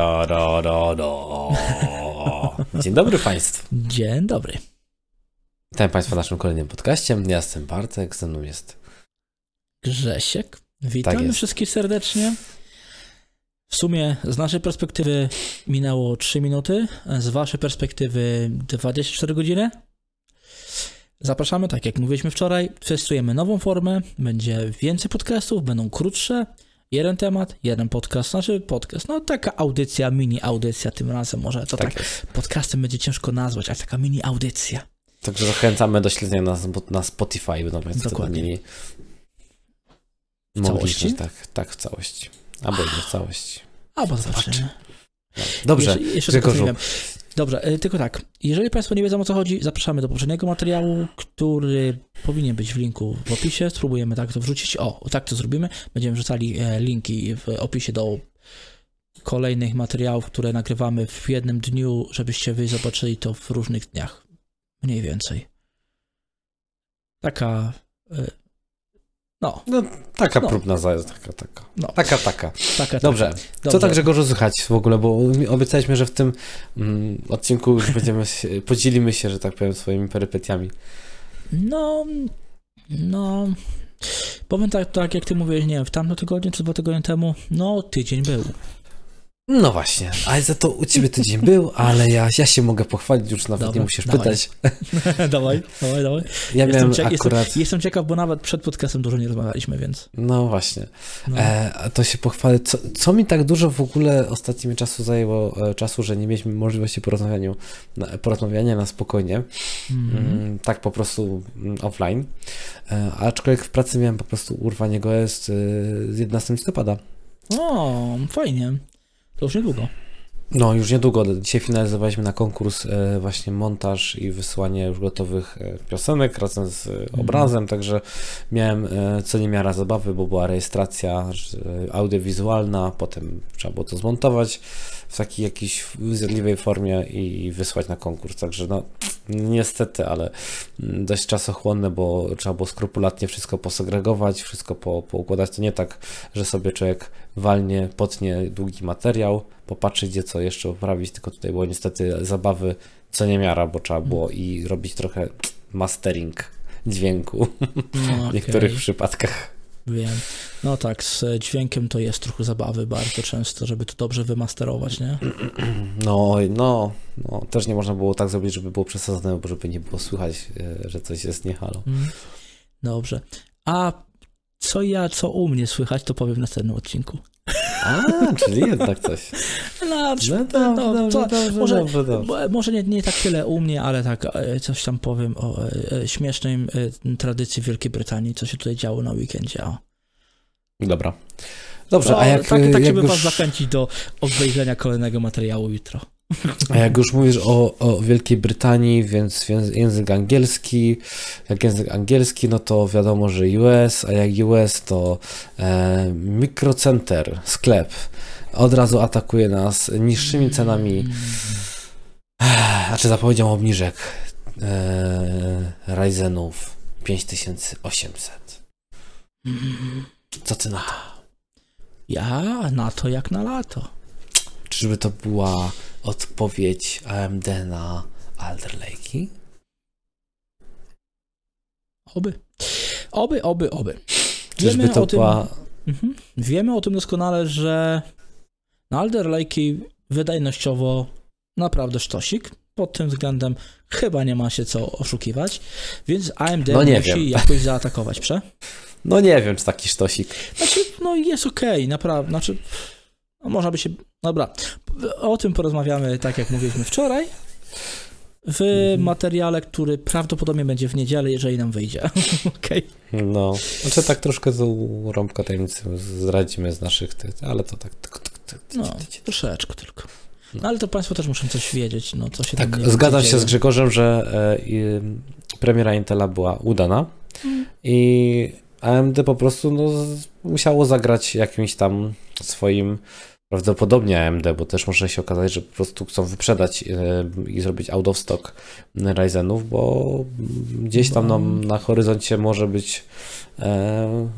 ra, ra, ra. Dzień dobry Państwu. Dzień dobry. Witam Państwa w naszym kolejnym podcaście. Ja jestem Bartek, ze mną jest Grzesiek. Witamy Tak wszystkich serdecznie. W sumie z naszej perspektywy minęło 3 minuty, z waszej perspektywy 24 godziny. Zapraszamy, tak jak mówiliśmy wczoraj, testujemy nową formę, będzie więcej podcastów, będą krótsze, jeden temat, jeden podcast, znaczy podcast, no taka audycja, mini audycja tym razem może, to tak, Tak podcastem będzie ciężko nazwać, ale taka mini audycja. Także zachęcamy do śledzenia nas na Spotify, będą Państwo Dokładnie. mieli znać, Tak, tak, w całości. Albo nie w całości. Albo Zobaczy. zobaczymy. Dobrze, Jeszcze, jeszcze Grzegorzu. Dobrze, y, tylko tak. Jeżeli Państwo nie wiedzą o co chodzi, zapraszamy do poprzedniego materiału, który powinien być w linku w opisie. Spróbujemy tak to wrzucić. O, tak to zrobimy. Będziemy wrzucali e, linki w opisie do kolejnych materiałów, które nagrywamy w jednym dniu, żebyście wy zobaczyli to w różnych dniach. Mniej więcej. Taka. No, No, taka No. próbna zajazd, taka, taka. no. Taka, taka. Taka, Dobrze. taka. Co tak Grzegorzu słychać w ogóle, bo obiecaliśmy, że w tym mm, odcinku już będziemy się, podzielimy się, że tak powiem, swoimi perypetiami. No, no. Powiem tak, tak jak ty mówiłeś, nie wiem, w tamtym tygodniu czy dwa tygodnie temu, no tydzień był. No właśnie, ale za to u ciebie tydzień był, ale ja, ja się mogę pochwalić, już nawet Dobra, nie musisz dawaj. pytać. dawaj, dawaj, dawaj. Ja miałem cie- akurat... jestem, jestem ciekaw, bo nawet przed podcastem dużo nie rozmawialiśmy, więc. No właśnie, No. e, to się pochwalę. Co, co mi tak dużo w ogóle ostatnimi czasu zajęło e, czasu, że nie mieliśmy możliwości porozmawiania na, porozmawiania na spokojnie, Mhm. mm, tak po prostu mm, offline, e, aczkolwiek w pracy miałem po prostu urwanie go jest e, z 11 listopada. O, fajnie. To już niedługo. No, już niedługo. Dzisiaj finalizowaliśmy na konkurs e, właśnie montaż i wysyłanie już gotowych e, piosenek razem z e, obrazem, także miałem co niemiara zabawy, bo była rejestracja audiowizualna, potem trzeba było to zmontować w takiej jakiejś zjadliwej formie i wysłać na konkurs, także no niestety, ale dość czasochłonne, bo trzeba było skrupulatnie wszystko posegregować, wszystko po, poukładać. To nie tak, że sobie człowiek walnie, potnie długi materiał, popatrzy gdzie co jeszcze poprawić, tylko tutaj było niestety zabawy co niemiara, bo trzeba było i robić trochę mastering dźwięku No, w niektórych przypadkach. Wiem. No tak, z dźwiękiem to jest trochę zabawy bardzo często, żeby to dobrze wymasterować, nie? No, no, no, też nie można było tak zrobić, żeby było przesadzone, bo żeby nie było słychać, e, że coś jest nie halo. Mm. Dobrze. A co ja, co u mnie słychać, to powiem w następnym odcinku. A, czyli jednak coś. No, No no, dobrze, dobrze, to- dobrze, może- dobrze, dobrze. Może nie, nie tak tyle u mnie, ale tak e, coś tam powiem o e, e, śmiesznej e, tradycji Wielkiej Brytanii, co się tutaj działo na weekendzie. O. Dobra. Dobrze, To a jak, tak, tak jak żeby już... was zachęcić do obejrzenia kolejnego materiału jutro. A jak już mówisz o, o Wielkiej Brytanii, więc język angielski, jak język angielski, no to wiadomo, że US, a jak US to e, mikrocenter, sklep, od razu atakuje nas niższymi cenami, znaczy zapowiedzią obniżek e, Ryzenów 5800. Mm, Co ty na to? Ja na to jak na lato. Czyżby to była odpowiedź AMD na Alder Lake'i? Oby. Oby, oby, oby. Czyżby Wiemy to o tym- była Mhm. Wiemy o tym doskonale, że na Alder Lake'i wydajnościowo naprawdę sztosik. Pod tym względem chyba nie ma się co oszukiwać, więc AMD No musi wiem. jakoś zaatakować, prze? No nie wiem, czy taki sztosik. Znaczy, no jest okej, naprawdę, znaczy, no można by się, dobra, o tym porozmawiamy, tak jak mówiliśmy wczoraj, w Mhm. materiale, który prawdopodobnie będzie w niedzielę, jeżeli nam wyjdzie, okej. No, znaczy tak troszkę z rąbka tajemnicy zdradzimy z naszych tych, ale to tak. tak, tak, tak No, troszeczkę tylko. No ale to Państwo też muszą coś wiedzieć, no co się tam tak mniej zgadzam się z. Grzegorzem, że i, premiera Intela była udana i AMD po prostu no, musiało zagrać jakimś tam swoim prawdopodobnie AMD, bo też może się okazać, że po prostu chcą wyprzedać e, i zrobić out of stock Ryzenów, bo gdzieś tam Bo- na, na horyzoncie może być e,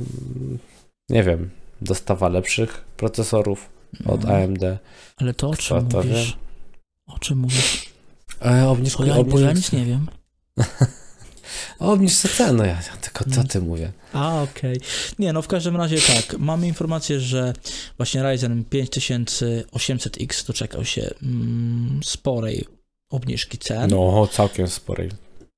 nie wiem, dostawa lepszych procesorów, od No. AMD. Ale to o czym Kto to mówisz? O czym mówisz? E, obniżki, Bo ja, ja nic nie wiem. O, obniżce cen, no ja, ja tylko co ty mówię. A, okej. Nie, no w każdym razie tak. Mamy informację, że właśnie Ryzen 5800X doczekał się mm, sporej obniżki cen. No, całkiem sporej.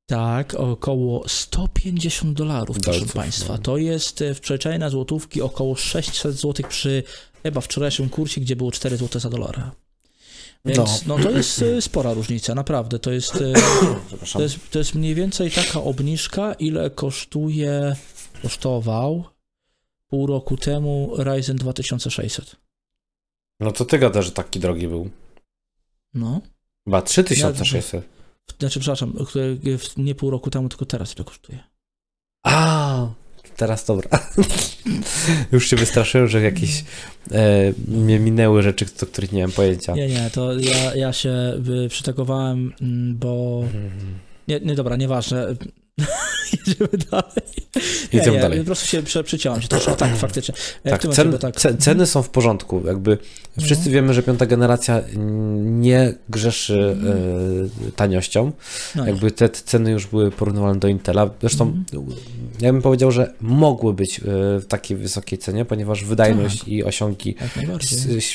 Tak, około 150 dolarów, proszę Dolców, Państwa. no. To jest e, w przeliczeniu na złotówki około 600 zł przy chyba wczorajszym kursie, gdzie było 4 zł za dolara. Więc no, to jest e, spora różnica, naprawdę. To jest, e, to jest, to jest mniej więcej taka obniżka, ile kosztuje, kosztował pół roku temu Ryzen 2600. No to ty gadasz, że taki drogi był. No. Chyba 3600. Znaczy, przepraszam, nie pół roku temu, tylko teraz ile kosztuje. Teraz dobra. Już się wystraszyłem, że jakieś e, mnie minęły rzeczy, o których nie miałem pojęcia. Nie, nie, to ja, ja się przytakowałem, mm, bo... Mhm. Nie, nie dobra, nieważne. Jedziemy dalej. Jedziemy nie, dalej. Po prostu się prze, przyciąłem troszkę. Tak, faktycznie. Tak, cen, tak. ce, ceny są w porządku. Jakby wszyscy wiemy, że piąta generacja nie grzeszy e, taniością. No, Jakby te ceny już były porównywalne do Intela. Zresztą Mhm. ja bym powiedział, że mogły być e, w takiej wysokiej cenie, ponieważ wydajność Tak. i osiągi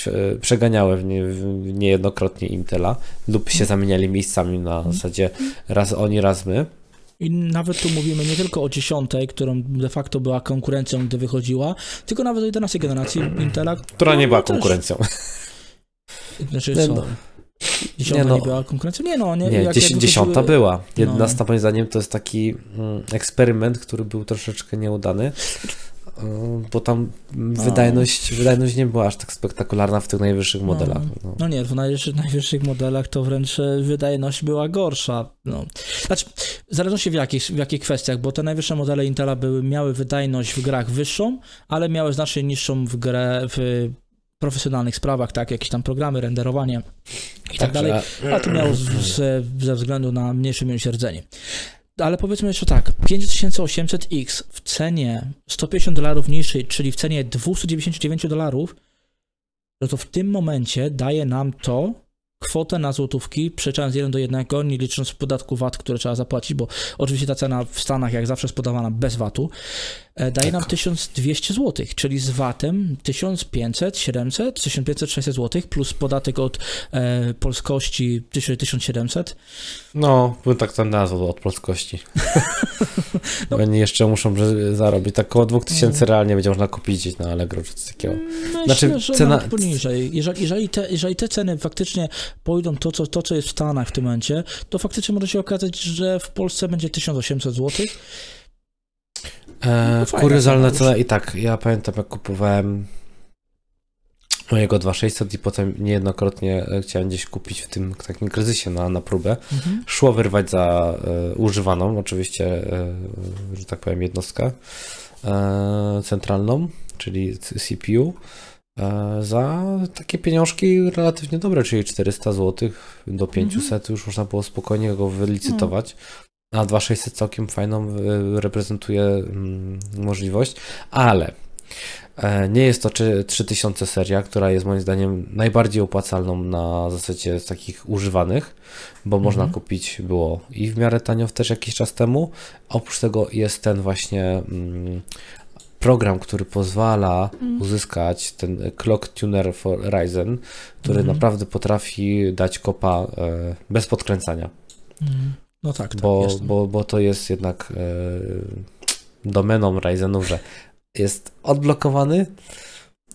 e, przeganiały w nie, w niejednokrotnie Intela lub się zamieniali miejscami na Mhm. zasadzie raz oni, raz my. I nawet tu mówimy nie tylko o dziesiątej, którą de facto była konkurencją, gdy wychodziła, tylko nawet o 11 generacji Intela. Która nie no, była też. konkurencją. Znaczy, Nie, co? no. Dziesiąta nie, Nie, no. była konkurencją? Nie, no, nie. Nie, jak, dzies- jak dziesiąta wychodziły- była. No. Jedenasta moim zdaniem to jest taki mm, eksperyment, który był troszeczkę nieudany, bo tam wydajność, wydajność nie była aż tak spektakularna w tych najwyższych No. modelach. No. No nie, w najwyższych, najwyższych modelach to wręcz e, wydajność była gorsza. No. Znaczy, w zależności w jakich, w jakich kwestiach, bo te najwyższe modele Intela były, miały wydajność w grach wyższą, ale miały znacznie niższą w grę w profesjonalnych sprawach, tak, jakieś tam programy, renderowanie i tak dalej, Także, a to miało z, z, ze względu na mniejsze miłosierdzenie rdzenie. Ale powiedzmy jeszcze tak, 5800X w cenie 150 dolarów niższej, czyli w cenie 299 dolarów, no to w tym momencie daje nam to kwotę na złotówki, przeliczając 1 do 1, nie licząc podatku VAT, który trzeba zapłacić, bo oczywiście ta cena w Stanach jak zawsze jest podawana bez VAT-u, e, daje nam Tak. 1200 zł, czyli z VAT-em 1500, 700, 1500, 600 zł, plus podatek od e, polskości 1700. no, bym tak to nazwał od polskości. No. Oni jeszcze muszą zarobić. Tak około 2000 realnie będzie można kupić na Allegro czy coś takiego. Myślę, Znaczy, że cena- nawet poniżej. Jeżeli, jeżeli, te, jeżeli te ceny faktycznie pójdą to co, to, co jest w Stanach w tym momencie, to faktycznie może się okazać, że w Polsce będzie 1800 zł. E, No fajna kuriozalna cena cena i tak, ja pamiętam jak kupowałem mojego 2600 i potem niejednokrotnie e, chciałem gdzieś kupić w tym takim kryzysie na, na próbę. Mhm. Szło wyrwać za e, używaną, oczywiście, e, że tak powiem, jednostkę e, centralną, czyli CPU, za takie pieniążki relatywnie dobre, czyli 400 zł do 500 już można było spokojnie go wylicytować. A 2600 całkiem fajną e, reprezentuje mm, możliwość, ale e, nie jest to czy- 3000 seria, która jest moim zdaniem najbardziej opłacalną na zasadzie takich używanych, bo Mhm. można kupić było i w miarę tanio też jakiś czas temu. Oprócz tego jest ten właśnie mm, program, który pozwala Mm. uzyskać ten Clock Tuner for Ryzen, który Mhm. naprawdę potrafi dać kopa e, bez podkręcania Mhm. No tak, tak. bo, bo, bo to jest jednak e, domeną Ryzenów, że jest odblokowany,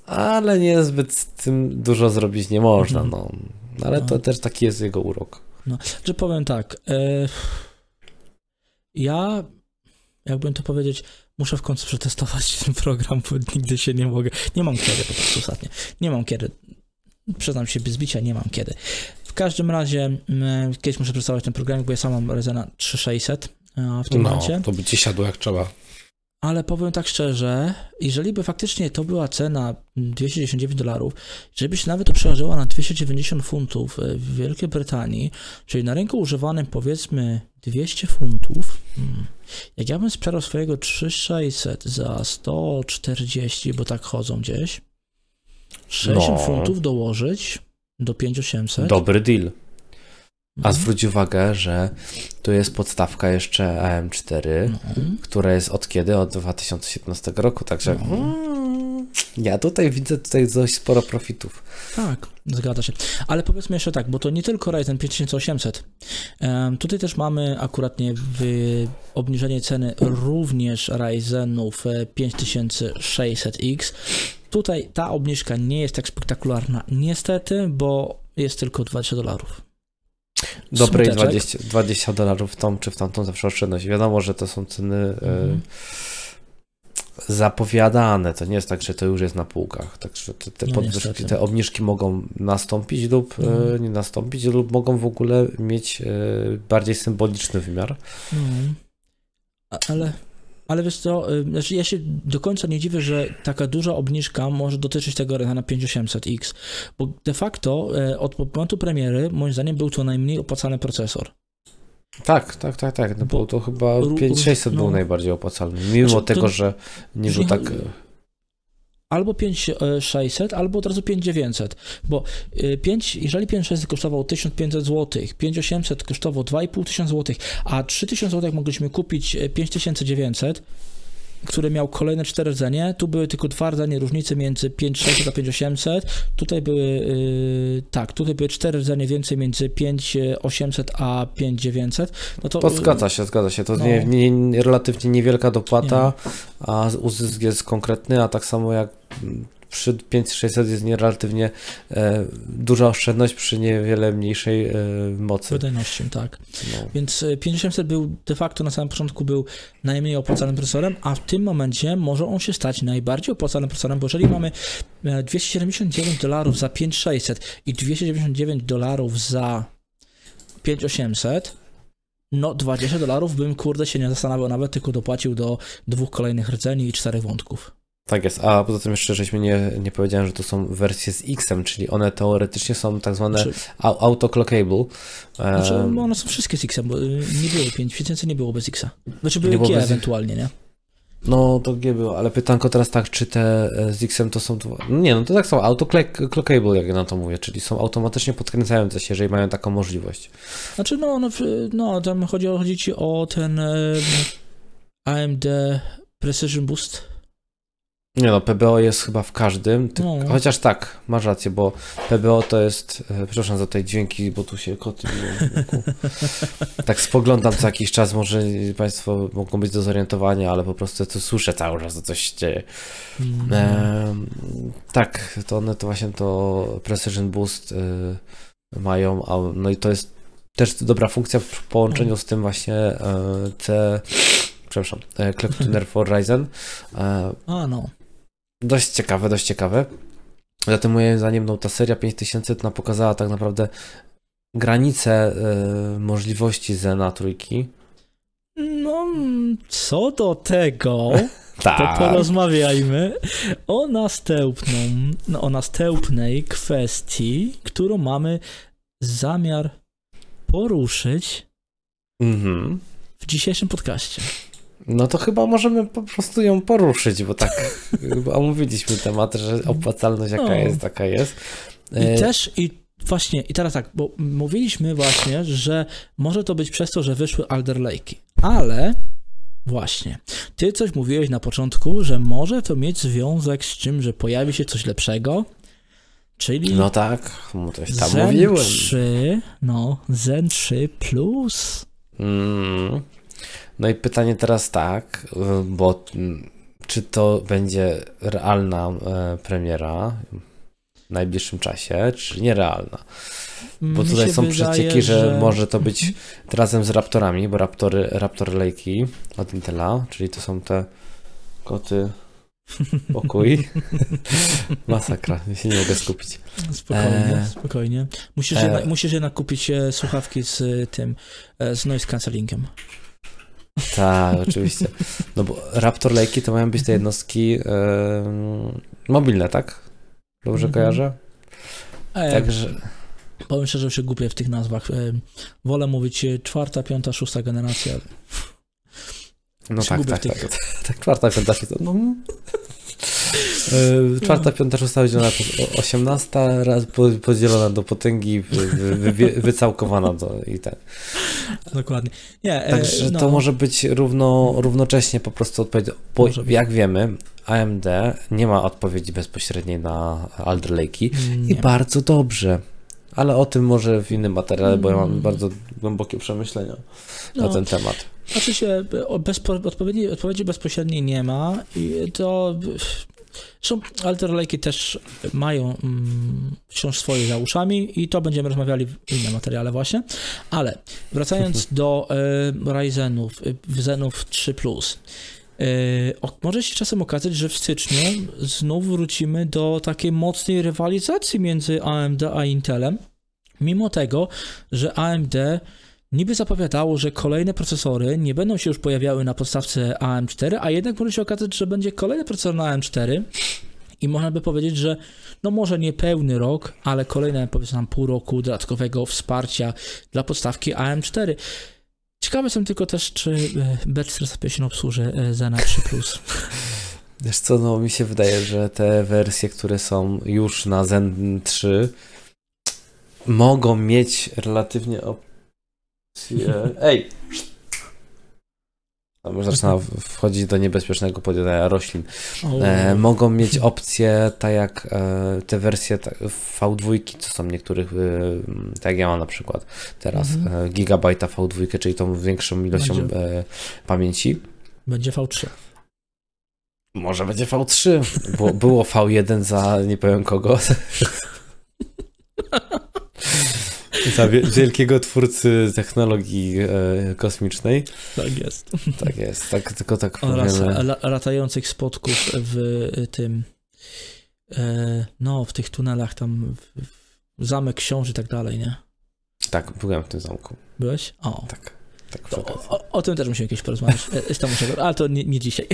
ale niezbyt z tym dużo zrobić nie można. Mhm. No. Ale to No. też taki jest jego urok. Że powiem tak. E, ja, jakbym to powiedzieć, muszę w końcu przetestować ten program, bo nigdy się nie mogę. Nie mam kiedy po prostu ostatnio. Nie mam kiedy. Przyznam się bez bicia, nie mam kiedy. W każdym razie, kiedyś muszę przetestować ten program, bo ja sam mam Ryzena 3600 a, w tym momencie. to by ci siadło jak trzeba. Ale powiem tak szczerze, jeżeli by faktycznie to była cena 299 dolarów, jeżeli by się nawet to przełożyła na 290 funtów e, w Wielkiej Brytanii, czyli na rynku używanym powiedzmy 200 funtów, hmm, jak ja bym sprzedał swojego 3600 za 140, bo tak chodzą gdzieś, 60 No. funtów dołożyć do 5800. Dobry deal. A Mhm. zwróć uwagę, że tu jest podstawka jeszcze AM4, No. która jest od kiedy? Od 2017 roku, także No. Mm, ja tutaj widzę tutaj dość sporo profitów. Tak, zgadza się. Ale powiedzmy jeszcze tak, bo to nie tylko Ryzen 5800. Em, tutaj też mamy akuratnie w obniżenie ceny również Ryzenów e, 5600X. Tutaj ta obniżka nie jest tak spektakularna, niestety, bo jest tylko 20 dolarów. Dobre i Smuteczek. 20, 20 dolarów w tą czy w tamtą zawsze oszczędność. Wiadomo, że to są ceny e, Mhm. Zapowiadane. To nie jest tak, że to już jest na półkach. Także te, te No, podwyżki, niestety. te obniżki mogą nastąpić lub Mhm. nie nastąpić, lub mogą w ogóle mieć e, bardziej symboliczny wymiar. A- Ale, ale wiesz co, y, znaczy ja się do końca nie dziwię, że taka duża obniżka może dotyczyć tego Ryzena 5800X, bo de facto e, od momentu premiery, moim zdaniem, był to najmniej opłacalny procesor. Tak, tak, tak, tak. No bo Bo to chyba ró- 5600 był no. najbardziej opłacalny. Mimo Znaczy, to- tego, że nie był nie tak. chodzi- Albo 5600, albo od razu 5900, bo y, 5, jeżeli 5600 kosztował 1500 zł, 5800 kosztował 2500 zł, a 3000 zł mogliśmy kupić e, 5900, który miał kolejne 4 rdzenie, tu były tylko dwa rdzenie różnicy między 5600 a 5800, tutaj były, y, tak, tutaj były 4 rdzenie więcej między 5800 a 5900, no to... To zgadza się, zgadza się. To no. nie, nie, nie, relatywnie niewielka dopłata, a uzysk jest konkretny, a tak samo jak mm, przy 5600 jest nie relatywnie e, duża oszczędność przy niewiele mniejszej e, mocy. Wydajnością, tak. No. Więc y, 5700 był de facto na samym początku był najmniej opłacalnym procesorem, a w tym momencie może on się stać najbardziej opłacalnym procesorem, bo jeżeli mamy e, 279 dolarów za 5600 i 299 dolarów za 5800, no 20 dolarów bym kurde się nie zastanawiał nawet, tylko dopłacił do dwóch kolejnych rdzeni i czterech wątków. Tak jest, a poza tym jeszcze żeśmy nie, nie powiedziałem, że to są wersje z X-em, czyli one teoretycznie są tak zwane Znaczy, au- autoclockable. znaczy Em, one są wszystkie z X-em, bo y, nie było 5000 nie było bez X-a. Znaczy były G ewentualnie, nie? No, to G było, ale pytanko teraz tak, czy te e, z X-em to są... No nie, no to tak są autoclockable, jak ja na to mówię, czyli są automatycznie podkręcające się, jeżeli mają taką możliwość. Znaczy, no, no, no tam chodzi, chodzi ci o ten e, AMD Precision Boost. Nie no, PBO jest chyba w każdym, ty... No. chociaż tak, masz rację, bo PBO to jest, e, przepraszam za te dźwięki, bo tu się koty. Tak spoglądam co jakiś czas, może Państwo mogą być do zorientowania, ale po prostu to słyszę cały czas, że coś się dzieje. Mm. Em, tak, to one to właśnie to Precision Boost y, mają, a, no i to jest też dobra funkcja w połączeniu z tym właśnie e, C, przepraszam, e, Clock Tuner for Ryzen. E, A, no. Dość ciekawe, dość ciekawe. Zatem moim zdaniem no, ta seria 5000 nam pokazała tak naprawdę granice e, możliwości Zena trójki. No, co do tego, to Tak. porozmawiajmy o następną, no, o następnej kwestii, którą mamy zamiar poruszyć Mhm. w dzisiejszym podcaście. No to chyba możemy po prostu ją poruszyć, bo tak omówiliśmy temat, że opłacalność jaka No. jest, taka jest. I E, też, i właśnie, i teraz tak, bo mówiliśmy właśnie, że może to być przez to, że wyszły Alder Lake'i, ale właśnie, ty coś mówiłeś na początku, że może to mieć związek z czym, że pojawi się coś lepszego, czyli No tak, mu coś tam Zen mówiłem. 3, no, Zen 3 Plus. Mm. No i pytanie teraz tak, y, bo mm, czy to będzie realna e, premiera w najbliższym czasie, czy nierealna? Bo tutaj są wydaje, przecieki, że, może to być razem z Raptorami, bo Raptory, Raptor Lake'i od Intela, czyli to są te koty pokój. Masakra, ja się nie mogę skupić. Spokojnie, E, spokojnie. Musisz, e, jednak, musisz jednak kupić e, słuchawki z e, tym, z noise cancellingiem. Tak, oczywiście. No bo Raptor Lake'i to mają być te jednostki em, mobilne, tak? Dobrze Mhm. kojarzę? E, Także Powiem szczerze, że się gubię w tych nazwach. Wolę mówić e, czwarta, piąta, szósta generacja. no tak, tak, tych- tak, tak. Tak, czwarta, piąta, szósta. No, Czwarta, piąta, szósta, to 18, raz po- podzielona do potęgi, wy, wy, wy, wycałkowana do i tak. Dokładnie. Nie, e, Także no, to może być równo, równocześnie po prostu odpowiedź. Bo jak wiemy, AMD nie ma odpowiedzi bezpośredniej na Alder Lake'i i bardzo dobrze. Ale o tym może w innym materiale, bo ja mam Mm. bardzo głębokie przemyślenia na No. ten temat. Znaczy się, bezpo, odpowiedzi, odpowiedzi bezpośredniej nie ma i to... Zresztą Alter Lake'i też mają mm, wciąż swoje za uszami i to będziemy rozmawiali w innym materiale właśnie, ale wracając do e, Ryzenów, Zenów 3+, e, o, może się czasem okazać, że w styczniu znów wrócimy do takiej mocnej rywalizacji między AMD a Intelem, mimo tego, że AMD niby zapowiadało, że kolejne procesory nie będą się już pojawiały na podstawce AM4, a jednak może się okazać, że będzie kolejny procesor na AM4 i można by powiedzieć, że no może nie pełny rok, ale kolejne powiedzmy pół roku dodatkowego wsparcia dla podstawki AM4. Ciekawy jestem tylko też, czy e, B450 obsłuży e, Zena 3 Plus. Wiesz co, no mi się wydaje, że te wersje, które są już na Zen 3 mogą mieć relatywnie opcje... Ej! Już zaczyna wchodzić do niebezpiecznego podjadania roślin. E, mogą mieć opcje, tak jak e, te wersje ta- V2, co są niektórych, e, tak jak ja mam na przykład teraz, Mhm. e, gigabajta V2, czyli tą większą ilością e, pamięci. Będzie V3. Może będzie V3, bo było V1 za nie powiem kogo. za wie- wielkiego twórcy technologii e, kosmicznej. Tak jest. Tak jest, tak, tylko tak Oraz la, latających spotków w y, tym, e, no, w tych tunelach tam, w, w zamek książ i tak dalej, nie? Tak, byłem w tym zamku. Byłeś? O. Tak, tak przy To, okazji. o, o tym też musimy kiedyś porozmawiać. E, z tam muszę, ale to nie, nie dzisiaj.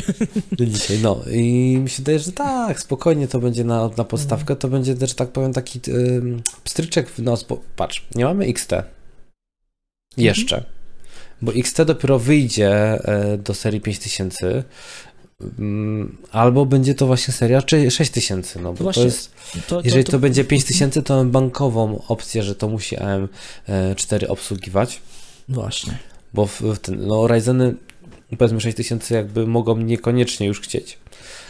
Dzisiaj, no i mi się wydaje, że tak, spokojnie to będzie na, na podstawkę, to będzie też, tak powiem, taki ym, pstryczek w nos, bo patrz, nie mamy XT. Jeszcze. Bo XT dopiero wyjdzie e, do serii 5000, mm, albo będzie to właśnie seria czy 6000, no bo Właśnie, to jest, To, jeżeli to, będzie 5000, to mamy bankową opcję, że to musi AM4 obsługiwać, Właśnie. Bo w, w ten, no Ryzeny powiedzmy 6000 jakby mogą niekoniecznie już chcieć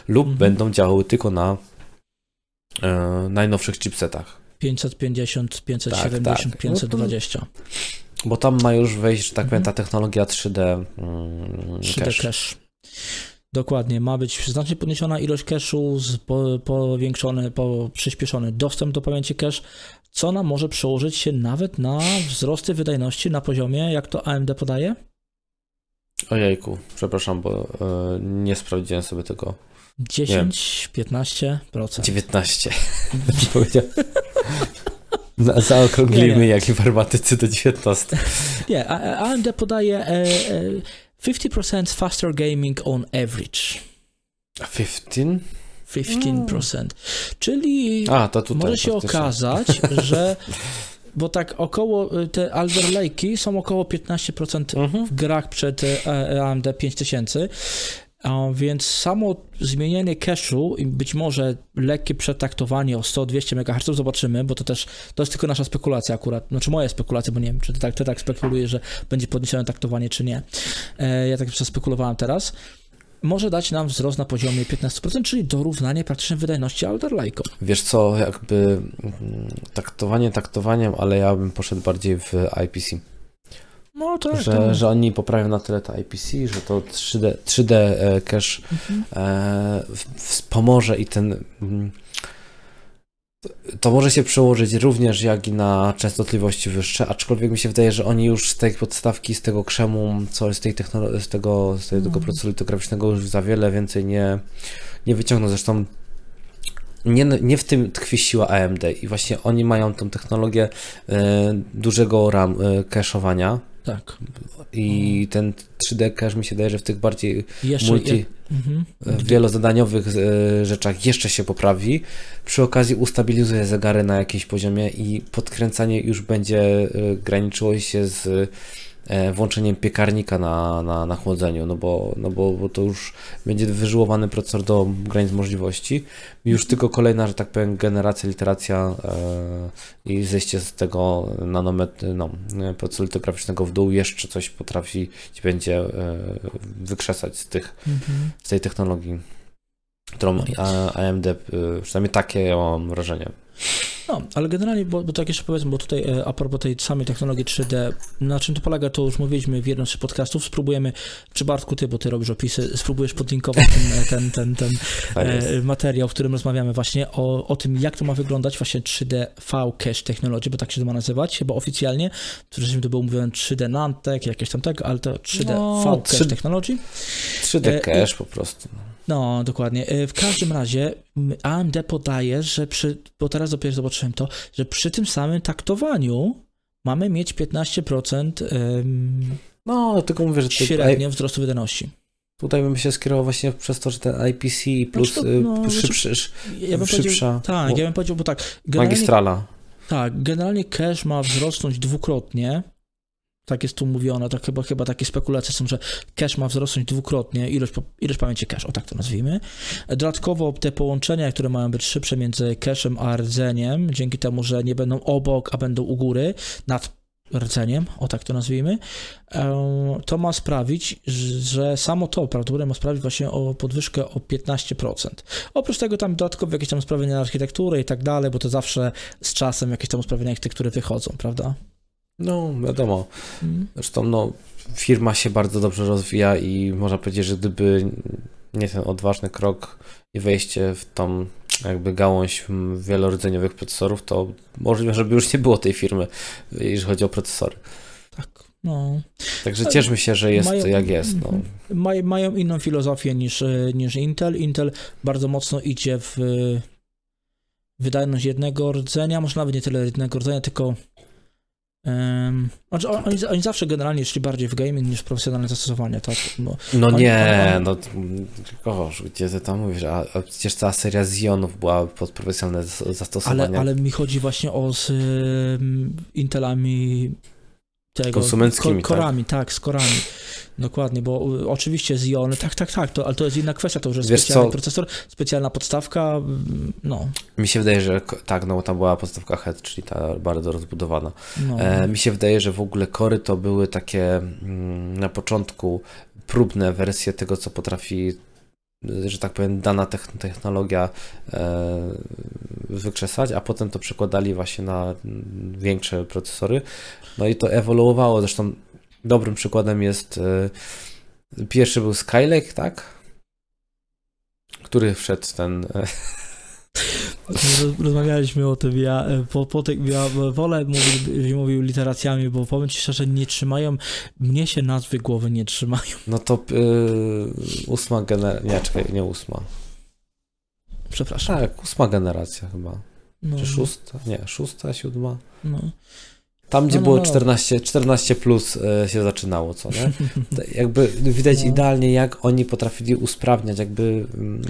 lub Mhm. będą działały tylko na e, najnowszych chipsetach, 550, 570, Tak, tak. 520. bo tam ma już wejść, że tak powiem, Mhm. ta technologia 3D, mm, 3D cache. cache. Dokładnie, ma być znacznie podniesiona ilość cache'u, powiększony, po, przyspieszony dostęp do pamięci cache, co nam może przełożyć się nawet na wzrosty wydajności na poziomie, jak to AMD podaje? Ojejku, przepraszam, bo e, nie sprawdziłem sobie tego. 10-15%. 19. Powiedział. Na- Zaokrąglimy Nie, nie. jak informatycy do 19. Nie, AMD podaje e, e, 50% faster gaming on average. 15? 15%. Czyli A, to tutaj. może się faktycznie. okazać, że bo tak około, y, te Alder Lake'i są około 15% Mhm. w grach przed e, AMD 5000, a więc samo zmienienie cache'u i być może lekkie przetaktowanie o 100-200 MHz zobaczymy, bo to też, to jest tylko nasza spekulacja akurat, znaczy moja spekulacja, bo nie wiem, czy ty tak, ty tak spekulujesz, że będzie podniesione taktowanie, czy nie. E, ja tak spekulowałem teraz. Może dać nam wzrost na poziomie 15%, czyli dorównanie praktycznie wydajności Alder Lake'om. Wiesz co, jakby mm, taktowanie taktowaniem, ale ja bym poszedł bardziej w IPC. No tak, że, tak. że oni poprawią na tyle to IPC, że to 3D, 3D e, cache Mhm. e, w- wspomoże i ten. mm, To może się przełożyć również jak i na częstotliwości wyższe, aczkolwiek mi się wydaje, że oni już z tej podstawki, z tego krzemu, co z tej technologii, z tego, z tego Mhm. procesoru litograficznego już za wiele więcej nie, nie wyciągną. Zresztą nie, nie w tym tkwi siła AMD i właśnie oni mają tą technologię e, dużego RAM e, cache'owania, Tak. i ten 3D cache mi się daje, że w tych bardziej Jeszcze multi, je- mhm. wielozadaniowych e, rzeczach jeszcze się poprawi. Przy okazji ustabilizuje zegary na jakimś poziomie i podkręcanie już będzie e, graniczyło się z włączeniem piekarnika na, na, na chłodzeniu, no, bo, no bo, bo to już będzie wyżyłowany procesor do granic możliwości. Już tylko kolejna, że tak powiem, generacja, literacja e, i zejście z tego nanomet, no, procesoru litograficznego w dół jeszcze coś potrafi ci będzie e, wykrzesać z, tych, Mhm. z tej technologii, którą AMD, e, przynajmniej takie ja mam wrażenie. No, ale generalnie, bo, bo tak jeszcze powiedzmy, bo tutaj e, a propos tej samej technologii 3D, na czym to polega, to już mówiliśmy w jednym z podcastów, spróbujemy, czy Bartku, ty, bo ty robisz opisy, spróbujesz podlinkować ten, ten, ten, ten Tak e, materiał, w którym rozmawiamy właśnie o, o tym, jak to ma wyglądać, właśnie 3D V Cache Technology, bo tak się to ma nazywać, chyba oficjalnie, wcześniej to było mówione 3D Nantek, jakieś tam tego, ale to 3D No, V Cache 3D. Technology. 3D e, cache po prostu. No, dokładnie. E, W każdym razie AMD podaje, że przy, bo teraz dopiero zobaczyłem to, że przy tym samym taktowaniu mamy mieć 15% em, No, tylko mówię, że to, średnio wzrostu wydajności. tutaj bym się skierował właśnie przez to, że ten IPC plus to, y, no, znaczy, szybszy, Ja bym szybsza tak, ja bym powiedział, bo tak, magistrala. tak, generalnie cache ma wzrosnąć dwukrotnie, tak jest tu mówione, tak chyba, chyba takie spekulacje są, że cache ma wzrosnąć dwukrotnie, ilość, ilość pamięci cache, o tak to nazwijmy. Dodatkowo te połączenia, które mają być szybsze między cache'em a rdzeniem, dzięki temu, że nie będą obok, a będą u góry, nad rdzeniem, o tak to nazwijmy, em, to ma sprawić, że samo to prawdopodobnie ma sprawić właśnie o podwyżkę o 15%. Oprócz tego tam dodatkowo jakieś tam usprawnienia architektury i tak dalej, bo to zawsze z czasem jakieś tam usprawnienia architektury wychodzą, prawda? No, wiadomo. Mm. Zresztą no, firma się bardzo dobrze rozwija i można powiedzieć, że gdyby nie ten odważny krok i wejście w tą jakby gałąź wielordzeniowych procesorów, to możliwe, żeby już nie było tej firmy, jeżeli chodzi o procesory. Tak, no. Także cieszmy się, że jest mają- jak jest. No. Mhm. Maj, mają inną filozofię niż, niż Intel. Intel bardzo mocno idzie w wydajność jednego rdzenia, może nawet nie tyle jednego rdzenia, tylko Um, znaczy on- oni, oni zawsze generalnie szli bardziej w gaming niż w profesjonalne zastosowania, tak? Bo, No Oni- nie, oni- no kogoż, gdzie ty tam mówisz, a, a przecież cała seria Zionów była pod profesjonalne zas- zastosowania. ale, ale mi chodzi właśnie o z um, Intelami tego, Konsumenckimi, ko- korami, tak? z korami. Dokładnie, bo y, oczywiście Xeon, tak, tak, tak, to, ale to jest inna kwestia, to już jest Wiesz specjalny co? procesor, specjalna podstawka, mm, no, Mi się wydaje, że tak, no bo tam była podstawka head, czyli ta bardzo rozbudowana. no. E, mi się wydaje, że w ogóle kory to były takie mm, na początku próbne wersje tego, co potrafi, że tak powiem, dana techn- technologia e, wykrzesać, a potem to przekładali właśnie na mm, większe procesory. No i to ewoluowało. Zresztą dobrym przykładem jest e, pierwszy był Skylake, tak? Który wszedł ten. Roz- Rozmawialiśmy o tym, ja e, po, po tym, ja wolę mówił, mówił literacjami, bo powiem ci szczerze, nie trzymają, mnie się nazwy głowy nie trzymają. no to e, ósma generacja. Nie, czekaj, nie ósma. Przepraszam. Tak, ósma generacja chyba. no, Czy szósta? Nie, szósta, siódma. No. Tam, gdzie No, no, było no. 14, 14 plus e, się zaczynało, co nie? To jakby widać No. idealnie, jak oni potrafili usprawniać, jakby mm,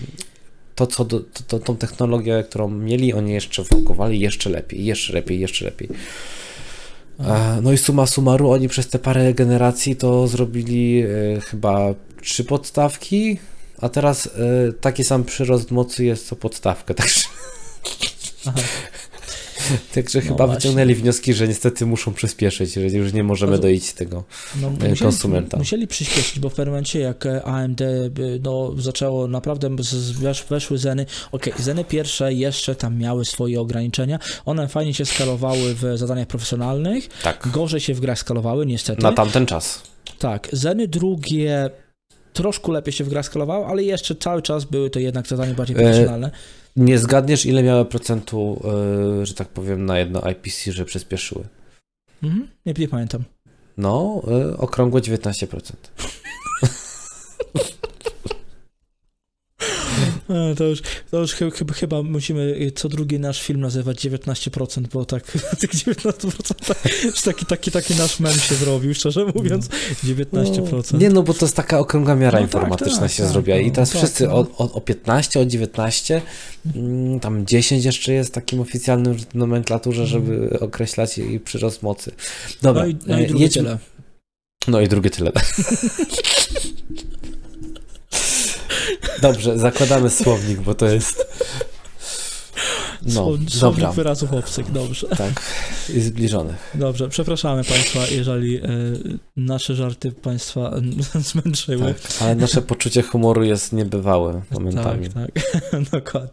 to, co do, to, tą technologię, którą mieli, oni jeszcze wpakowali jeszcze lepiej, jeszcze lepiej, jeszcze lepiej. E, No i suma summarum, oni przez te parę generacji to zrobili e, chyba trzy podstawki, a teraz e, taki sam przyrost mocy jest co podstawkę, także. także No chyba właśnie. wyciągnęli wnioski, że niestety muszą przyspieszyć, że już nie możemy No doić tego. No, e, konsumenta. Musieli przyspieszyć, bo w momencie jak e, AMD no, zaczęło naprawdę, weszły Zeny, okej, Zeny pierwsze jeszcze tam miały swoje ograniczenia, one fajnie się skalowały w zadaniach profesjonalnych, Tak, gorzej się w grach skalowały niestety. na tamten czas. Tak, Zeny drugie troszkę lepiej się w grach skalowały, ale jeszcze cały czas były to jednak zadania bardziej E, profesjonalne. Nie zgadniesz, ile miały procentu, e, że tak powiem, na jedno IPC, że przyspieszyły. Mhm, nie, nie pamiętam. No, e, okrągłe 19%. E, To już, to już chy- chyba, chyba musimy e, co drugi nasz film nazywać 19%, bo tak tych 19% już taki, taki, taki nasz mem się zrobił, szczerze mówiąc, 19%. No, nie no, bo to jest taka okrągła miara No tak, informatyczna tak, się tak, zrobiła i no, teraz tak, wszyscy no. o, o, o 15, o 19, mm, tam 10 jeszcze jest takim oficjalnym nomenklaturze, żeby określać jej przyrost mocy. Dobra, no i, no i e, drugie jedźmy, tyle. No i drugie tyle. Dobrze, zakładamy słownik, bo to jest. No, Słownik dobra. wyrazów obcych, dobrze. Tak, i zbliżonych. Dobrze, przepraszamy Państwa, jeżeli e, nasze żarty Państwa e, zmęczyły. Tak, ale nasze poczucie humoru jest niebywałe momentami. Tak, tak, dokładnie.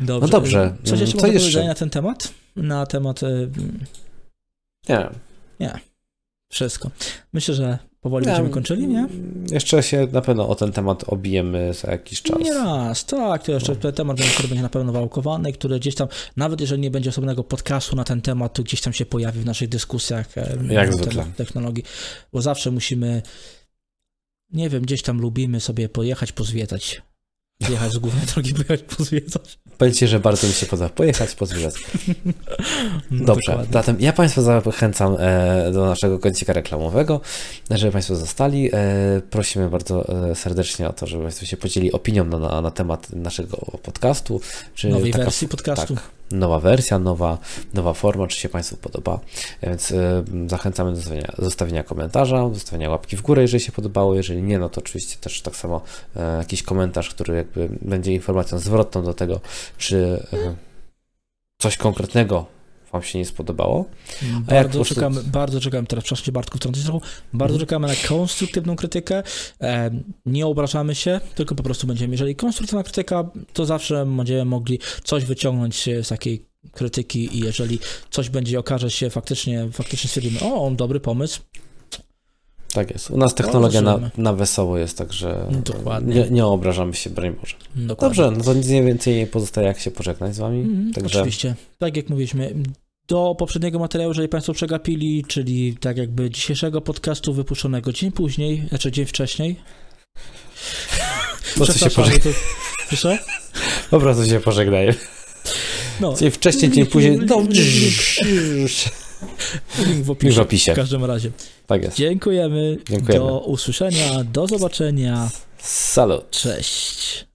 Dobrze. No dobrze, Coś jeszcze co można jeszcze? na ten temat? Na temat e, Nie. wszystko. Myślę, że powoli Nie, będziemy kończyli, nie? Jeszcze się na pewno o ten temat obijemy za jakiś czas. Nie raz, tak, to jeszcze ten temat, który będzie na pewno wałkowany, który gdzieś tam, nawet jeżeli nie będzie osobnego podcastu na ten temat, to gdzieś tam się pojawi w naszych dyskusjach e, Jak na zwykle. temat technologii, bo zawsze musimy, nie wiem, gdzieś tam lubimy sobie pojechać, pozwiedzać. Jechać z głównej drogi, pojechać, pozwiedzać. Będzie, że bardzo mi się podoba. Pojechać, pozwiedzać. No, Dobrze, dokładnie. zatem ja Państwa zachęcam e, do naszego kącika reklamowego, żeby Państwo zostali. E, prosimy bardzo e, serdecznie o to, żeby Państwo się podzielili opinią na, na, na temat naszego podcastu. Czy Nowej taka- wersji podcastu. Tak, nowa wersja, nowa, nowa forma, czy się Państwu podoba. Więc e, zachęcamy do zostawienia, zostawienia komentarza, zostawienia łapki w górę, jeżeli się podobało. Jeżeli nie, no to oczywiście też tak samo e, jakiś komentarz, który jakby będzie informacją zwrotną do tego, czy e, coś konkretnego Wam się nie spodobało. A Bardzo prostu- czekamy, bardzo czekamy, teraz przepraszam cię Bartku, wtrącę się bardzo Mhm. czekamy na konstruktywną krytykę, nie obrażamy się, tylko po prostu będziemy, jeżeli konstruktywna krytyka, to zawsze będziemy mogli coś wyciągnąć z takiej krytyki i jeżeli coś będzie, okaże się faktycznie, faktycznie stwierdzimy, o, on dobry pomysł, Tak jest. U nas technologia na, na wesoło jest, także Dokładnie. nie, nie obrażamy się, broń Boże. dokładnie. Dobrze, no to nic więcej nie pozostaje, jak się pożegnać z Wami. Mhm, Także Oczywiście, tak jak mówiliśmy, do poprzedniego materiału, jeżeli Państwo przegapili, czyli tak jakby dzisiejszego podcastu wypuszczonego dzień później, znaczy dzień wcześniej. po prostu się pożegnaj. to- Proszę? Po prostu się pożegnaję. No, Dzień wcześniej, dzień później. No, link w opisie. W każdym razie. Tak jest. Dziękujemy. Dziękujemy. Do usłyszenia. Do zobaczenia. Salut. Cześć.